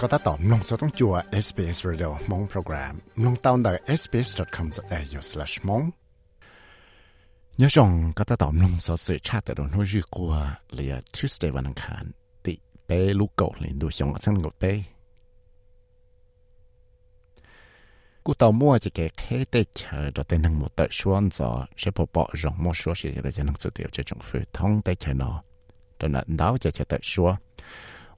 ก็ถ้าตอบนงสต้องจัว SBS Radio มงโปรแกรมนงตาวน์ดัก sbs.com.au/mong ยะจงก็ถ้าตอบนงสสื่อชาติแต่โดนหัวยืกัวเลีย Tuesday วันอังคารติเปลูกเก่าเลยดูชงสังกับเปกูตอมั่วจะเกแค่เตเชอดเตนังหมดแต่ชวนจอเชพปอจงมั่วชัวเสียเราจะนังสุดเดียวจะจงฝืนท้องเตเชนอตอนนั้นดาวจะจะแต่ชัว nó mạnh đại thảo lọ nó chỉ có tao chính tổng đầu tên nên đại Victoria lu rõ Gippsland hay thế cái chỉ tên là thếว่าเจตัวรู้ใจว่าเต้นทั้งตัวรถแต่เนาะจัง rồi tao chưa taoจะcó luật tài nó thế là tao mới cho cái trắng tổng tê sự sang tì tê tì tê nó cho tao lú rõ lấy Stockdale Stratford Briangalon thế tê chờ ít buồn gì là tê rõ nó cho thầu rõ cho nú rư qua là thứ sẽ năng khăn vì đó họ tiệt tao bí mua hay rong cú nhia là luật cú nhia nhớ trong đợi cho cái Duffy Roads đã lú rõ Briangalon cú chia sẻ tại tới rồi Michelle Ballack 我要读教路参加发生海了，在就是了呢，กูอยู่ชินใจจะกระทั่งป้าเนาะเทียอยู่ชื่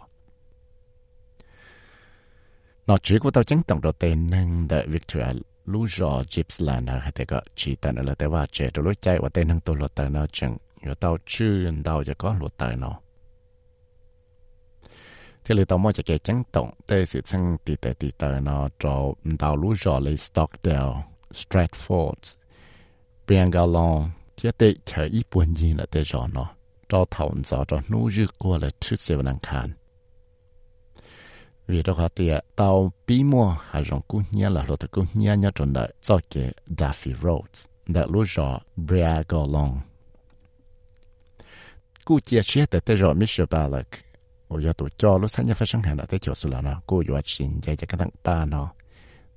อ nó chỉ của tao chẳng tổng đầu tiên năng đợi Victoria lũ rõ Gibbs là nó hay thế có chỉ tận là tế và trẻ rồi lối chạy và tên năng tôi lột tờ nó chẳng nhớ tao chưa tao cho có lột tờ nó thế là tao mới cho cái chẳng tổng tê sự sang tì tê tì tờ nó cho Đào lũ rõ lấy Stockdale, Stratford Biangalon chế tê chờ ít buồn gì là tê rõ nó cho thảo rõ cho nụ dư qua là chút xíu năng khăn vì đó họ tiệt tàu bí mua hà rong cú nhia là lô tàu cú nhia nhá tròn đợi cho kể Daffy Roads đã lúa rõ Brea Golong. Cú chia chia tới tới rõ Michel Balak ôi giờ tụi cho lúc sáng nhà phát sáng hàng đã tới chỗ sửa nó, cú vừa xin dạy cho cái thằng ba nó.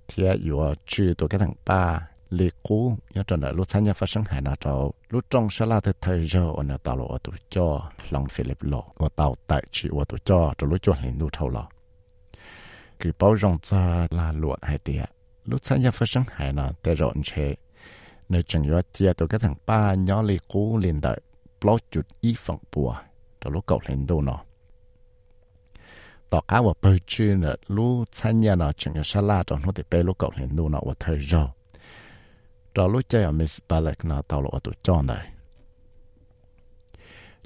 Thì vừa trừ tụi cái thằng ba, lì cú, nhớ tròn đợi lúc sáng nhà phát sinh hàng nó trâu lúc trong sẽ là thời thời giờ ở nhà tàu lộ tụi cho, lòng Philip lộ ở tàu tại chỉ ở tụi cho, rồi lúc cho hình đủ thâu lọ cứ bao rộng ra là luận hay tiệt lúc sáng nhà phát sáng nè để rộn chế nơi chẳng yếu chia tổ cái thằng ba nhỏ lì cú liền đợi blog chuột y phẳng bùa. Đó lúc cậu lên đâu nó tỏ cá và bơi chư nè lúc sáng nhà nè chẳng yếu xa la đó nó thì bê lúc cậu và thời rồi đó lúc chơi ở Miss Balak nè tao lộ ở tụ chọn đây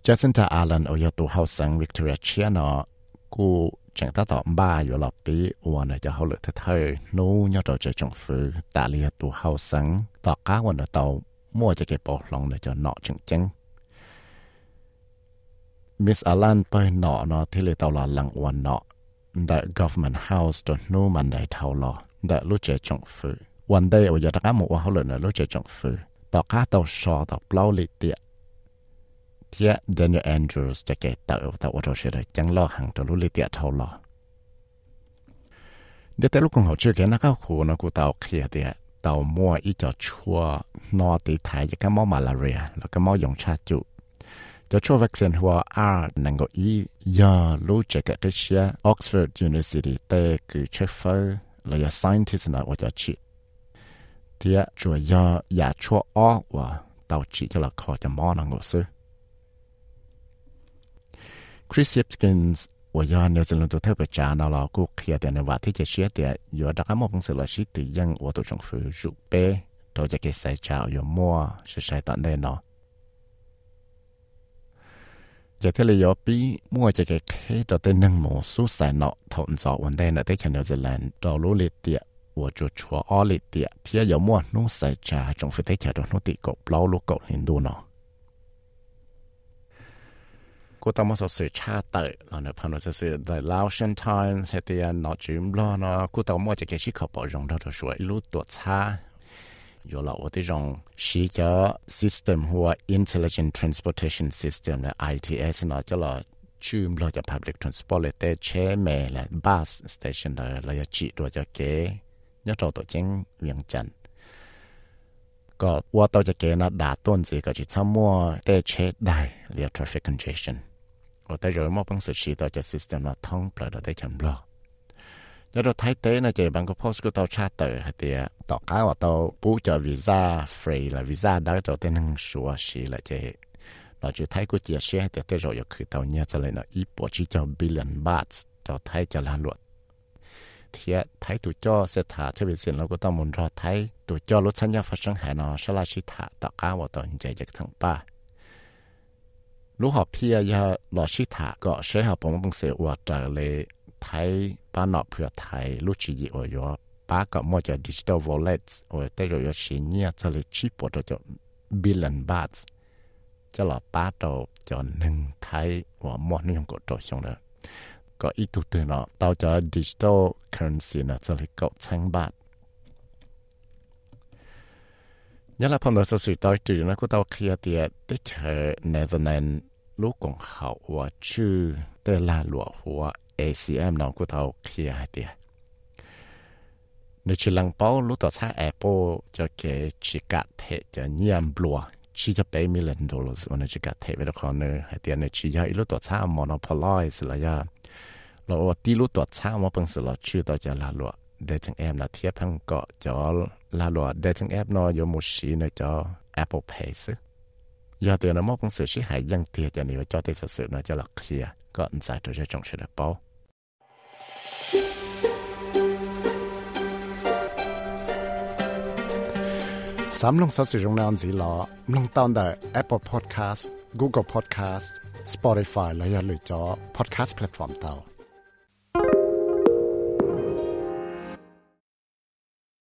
Jacinta Allen ở yếu tụ hậu sáng Victoria Chia nè cô chẳng ta tỏ ba yếu lọ bí uồn là cho hậu lực thật hơi. Nú nhớ trò chơi trong phứ tạ lìa tù hậu sẵn tỏ cá uồn ở tàu mua cho cái bộ lòng để cho nọ chừng chân. Miss Alan bơi nọ nó thì lì tàu là lăng uồn nọ đại government house đó nú mình đại thầu lò, đại lúc chơi trong phứ One day ở giờ ta cá một hậu lực là lúc chơi trong phứ tỏ cá tàu sọ tàu plau lì tiệt ว่าเขาเลยนะรู้เจจงฟืต่อก้าต่อชอต่อเปล่าลิเตียเทีย Daniel Andrews จะเกตเต่าแต่ว่าเราเชื่อจังลอหังตัวรู้ลิเตียเท่าลอเดี๋ยวแต่ลูกของเขาเชื่อแค่นักเข้าคูนะกูเต่าเคลียเดียเต่ามั่วอีจอชัวนอตีไทยจะก็มอมาลาเรียแล้วก็มอยงชาจุจะช่วยวัคซีนหัวอาร์นังก็อียารู้จักกับเชีย Oxford University เตคือเชฟเฟอร์เลย scientist นะว่าจะชิเทียช่วยยาอย่าช่วยอ้อว่าเต่าจีจะละขอจะมอนังก็ซื้อ Chris Hipkins 我要纽西兰都特别加那了，กูเคลียร์ในว่าที่จะเชื่อเดียอยู่ดักมองสิ่งละสิติยังว่าตัวจงฟื้นรูปเป้ตัวจะเกษตรเจ้าอยู่มั่ว是ใช้ตอนได้เนาะ giờ thế là do bí mua cho cái khế cho tên nâng mổ số sản nọ thộn gió vấn đề là tới chân New Zealand cho lũ liệt tiệt của chỗ chúa ó liệt tiệt thì giờ mua nó xảy ra trong phía tới chợ đó nó tị cột lâu lũ cột hình đu nọ cô ta mua số sự cha tới là nó phần nó sẽ the Laotian Times hay thì nó chìm lo nó cô ta mua cho cái chiếc khẩu bảo rong đó rồi suy lũ tuột xa 有了我这种是叫 system 或 intelligent transportation system 的 ITS 呢，叫了จุมเราจะ public transport เลยแต่เช่แม่และ bus station เลยเราจะจีตัวจะเก๋ยอดตัวเจ้งเวียงจันทร์ก็ว่าตัวจะเก๋นะด่าต้นสิก็จะชั่วโมงแต่เช็ดได้เรียก traffic congestion và tới rồi móc bằng sự chỉ đạo cho system là thông bởi đó tới chậm lo. Nhớ đó thái tế là chỉ bằng cái post của tao charter hay thì tao cá và tao bú cho visa, free là visa đó cho tên năng số chỉ là chỉ nó chỉ thấy của chị xe thì tới rồi khi tao nhớ cho lại là ít bỏ chỉ cho billion baht, cho thấy cho là luật. Thì thấy tụi cho sẽ thả cho bị xin lâu của tao muốn cho thấy tụi cho lúc sinh nhật phát sinh hệ nó sẽ là chỉ thả tao cá và tao như vậy thằng ba. lúc họ pia ya lo chỉ thả có sẽ học bằng bằng sự hoạt trợ lại ไทยป้านอเพื่อไทยลูกจีโอโย ba có mua cho digital wallets rồi tới rồi có xí nhia cho lấy chip bộ cho billion baht cho là ba đầu cho nâng thái và mua nó dùng cổ trò xong đó có ít tu từ nó tao cho digital currency nó cho lấy cậu trăm baht nhớ là phong độ sự sự tôi trừ nó của tao kia thì tới chờ Netherlands lúc còn học và chữ tới là lụa của ACM nó của tao kia thì nếu chỉ lăng bao lúc tao xa Apple cho cái chỉ cả thể cho nhiễm lụa chỉ cho bảy million dollars và nó chỉ cả thể với đó ลูกของเขาว่าชื่อเตลาหลัวหัว ACM น้องกูเท่าเคียเดียในชิลังเป้าลูกต่อชาแอปเปิลจะเกชิกะเทจะเยี่ยบลัวชีจะไปมิเลนดอลส์วันชิกะเทไปละคนเนอเดียนในชียาอีลูกต่อชามอนอพลอยสิละยาเราตีลูกต่อชามาเป็นงสลอชื่อต่อจะลาหลัวเดชังแอมนะเทียบทั้งเกาะจอลาหลัวเดชังแอมนอยยมุชีในจอ Apple Pay ซึ giờ từ nó móc cũng sự sĩ hại dân thiệt cho nếu cho tới sự sự nó cho lọc kia có anh sai trở ra trong sự đẹp bao sắm lông sáu sự rong nào gì lọ lông tao đại Apple Podcast Google Podcast Spotify และอย่าลืมจอ Podcast Platform เตา